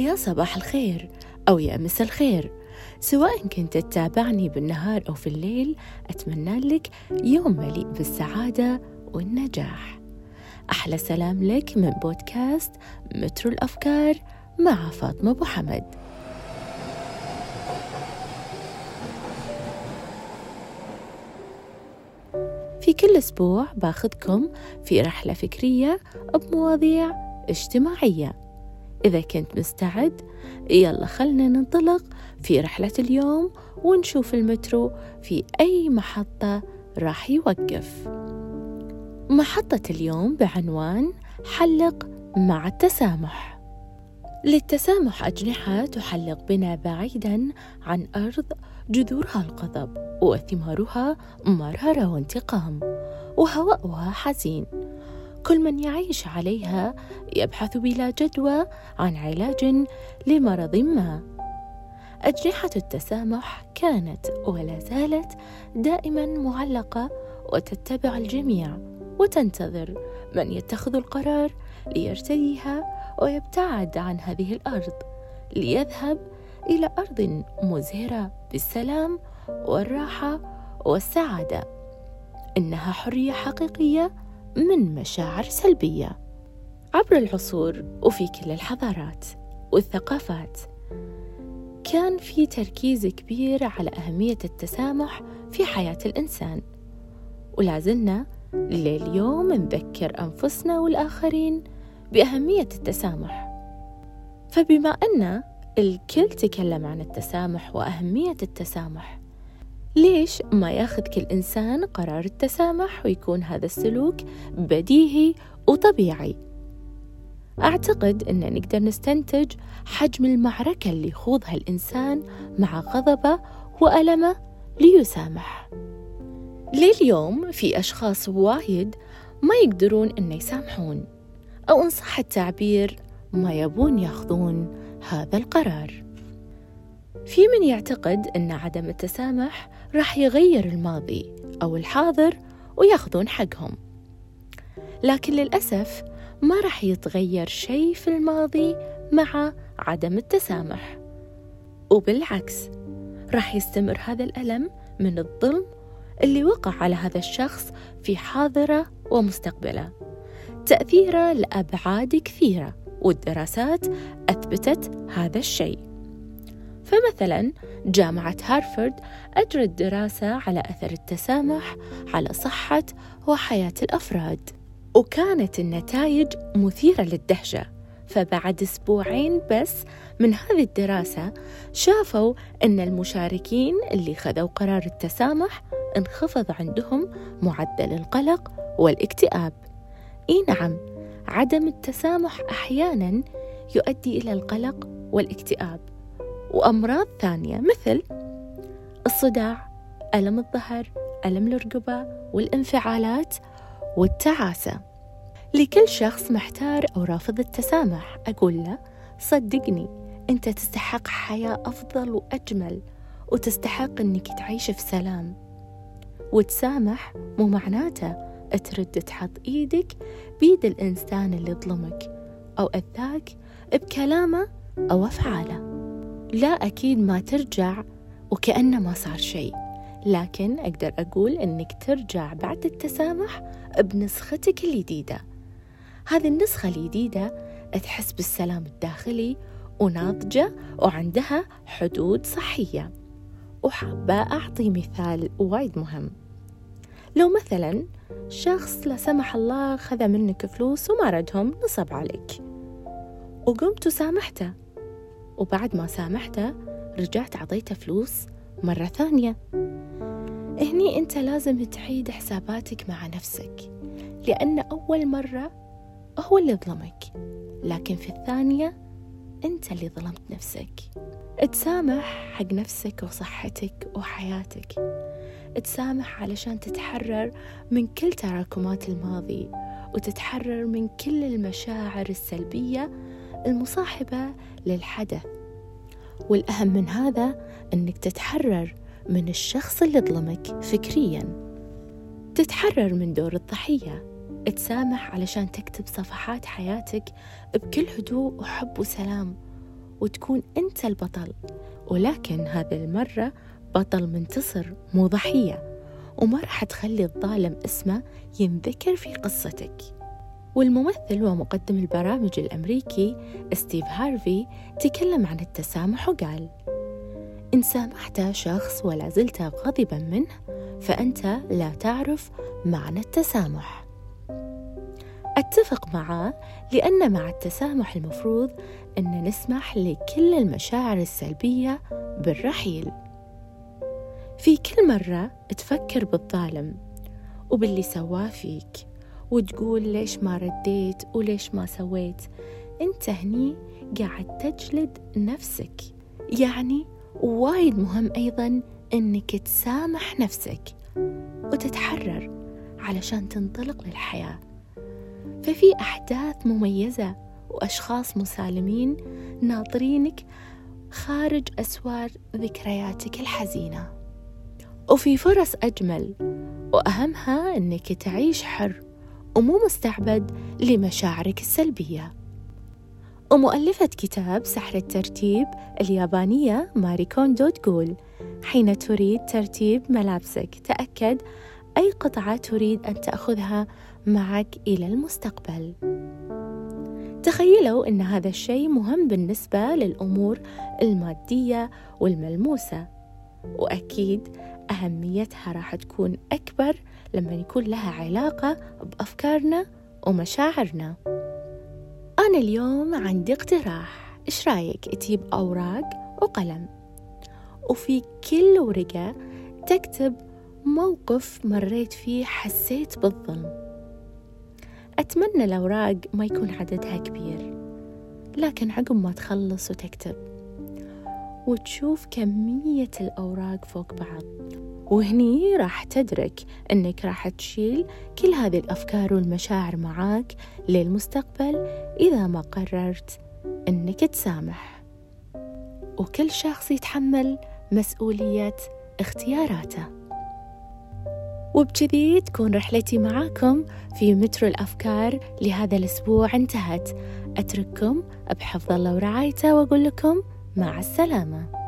يا صباح الخير أو يا مساء الخير. سواء كنت تتابعني بالنهار أو في الليل أتمنى لك يوم مليء بالسعادة والنجاح. أحلى سلام لك من بودكاست مترو الأفكار مع فاطمة أبو حمد. في كل أسبوع باخذكم في رحلة فكرية بمواضيع اجتماعية. إذا كنت مستعد يلا خلنا ننطلق في رحلة اليوم ونشوف المترو في أي محطة راح يوقف. محطة اليوم بعنوان حلق مع التسامح. للتسامح أجنحة تحلق بنا بعيدا عن أرض جذورها الغضب وثمارها مرارة وانتقام وهواؤها حزين. كل من يعيش عليها يبحث بلا جدوى عن علاج لمرض ما. أجنحة التسامح كانت ولا زالت دائما معلقة وتتبع الجميع وتنتظر من يتخذ القرار ليرتديها ويبتعد عن هذه الأرض ليذهب إلى أرض مزهرة بالسلام والراحة والسعادة. إنها حرية حقيقية من مشاعر سلبية. عبر العصور وفي كل الحضارات والثقافات كان في تركيز كبير على أهمية التسامح في حياة الإنسان. ولا زلنا لليوم نذكر أنفسنا والآخرين بأهمية التسامح. فبما أن الكل تكلم عن التسامح وأهمية التسامح ليش ما ياخذ كل إنسان قرار التسامح ويكون هذا السلوك بديهي وطبيعي؟ أعتقد أن نقدر نستنتج حجم المعركة اللي يخوضها الإنسان مع غضبة وألمة ليسامح. لليوم في أشخاص وايد ما يقدرون أن يسامحون أو إن صح التعبير ما يبون ياخذون هذا القرار. في من يعتقد أن عدم التسامح راح يغير الماضي أو الحاضر وياخذون حقهم. لكن للأسف ما راح يتغير شيء في الماضي مع عدم التسامح. وبالعكس راح يستمر هذا الألم من الظلم اللي وقع على هذا الشخص في حاضره ومستقبله. تأثيره لأبعاد كثيرة والدراسات أثبتت هذا الشيء. فمثلا جامعة هارفارد أجرت دراسة على أثر التسامح على صحة وحياة الأفراد. وكانت النتائج مثيرة للدهشة. فبعد أسبوعين بس من هذه الدراسة شافوا أن المشاركين اللي خذوا قرار التسامح انخفض عندهم معدل القلق والاكتئاب. إي نعم عدم التسامح أحيانا يؤدي إلى القلق والاكتئاب. وأمراض ثانية مثل الصداع ألم الظهر ألم الرقبة والانفعالات والتعاسة. لكل شخص محتار أو رافض التسامح أقول له صدقني أنت تستحق حياة أفضل وأجمل وتستحق إنك تعيش في سلام. وتسامح مو معناته ترد تحط إيدك بيد الإنسان اللي ظلمك أو أذاك بكلامه أو أفعاله. لا أكيد ما ترجع وكأنه ما صار شيء. لكن أقدر أقول أنك ترجع بعد التسامح بنسختك الجديدة. هذه النسخة الجديدة تحس بالسلام الداخلي وناضجة وعندها حدود صحية. وحابة أعطي مثال وايد مهم. لو مثلا شخص لا سمح الله خذ منك فلوس وما ردهم نصب عليك. وقمت وسامحته. وبعد ما سامحته رجعت عطيته فلوس مرة ثانية. هني أنت لازم تعيد حساباتك مع نفسك لأن أول مرة هو اللي ظلمك لكن في الثانية أنت اللي ظلمت نفسك. تسامح حق نفسك وصحتك وحياتك. تسامح علشان تتحرر من كل تراكمات الماضي وتتحرر من كل المشاعر السلبية المصاحبة للحدث والأهم من هذا أنك تتحرر من الشخص اللي ظلمك فكريا. تتحرر من دور الضحية. تسامح علشان تكتب صفحات حياتك بكل هدوء وحب وسلام وتكون أنت البطل. ولكن هذه المرة بطل منتصر مو ضحية وما راح تخلي الظالم اسمه ينذكر في قصتك. والممثل ومقدم البرامج الأمريكي ستيف هارفي تكلم عن التسامح وقال إن سامحت شخص ولا زلت غاضبا منه فأنت لا تعرف معنى التسامح. أتفق معاه لأن مع التسامح المفروض أن نسمح لكل المشاعر السلبية بالرحيل. في كل مرة تفكر بالظالم وباللي سواه فيك وتقول ليش ما رديت وليش ما سويت. انت هني قاعد تجلد نفسك. يعني وايد مهم أيضا أنك تسامح نفسك وتتحرر علشان تنطلق للحياة. ففي أحداث مميزة وأشخاص مسالمين ناطرينك خارج أسوار ذكرياتك الحزينة. وفي فرص أجمل وأهمها أنك تعيش حر ومو مستعبد لمشاعرك السلبية. ومؤلفة كتاب سحر الترتيب اليابانية ماري كوندو تقول حين تريد ترتيب ملابسك تأكد أي قطعة تريد أن تأخذها معك إلى المستقبل. تخيلوا أن هذا الشيء مهم بالنسبة للأمور المادية والملموسة. وأكيد أهميتها راح تكون أكبر لما يكون لها علاقة بأفكارنا ومشاعرنا. أنا اليوم عندي اقتراح. إيش رأيك تجيب أوراق وقلم؟ وفي كل ورقة تكتب موقف مريت فيه حسيت بالظلم. أتمنى الأوراق ما يكون عددها كبير لكن عقب ما تخلص وتكتب وتشوف كمية الأوراق فوق بعض. وهني راح تدرك أنك راح تشيل كل هذه الأفكار والمشاعر معاك للمستقبل إذا ما قررت أنك تسامح. وكل شخص يتحمل مسؤولية اختياراته. وبكذي تكون رحلتي معاكم في مترو الأفكار لهذا الأسبوع انتهت. أترككم بحفظ الله ورعايته وأقول لكم مع السلامة.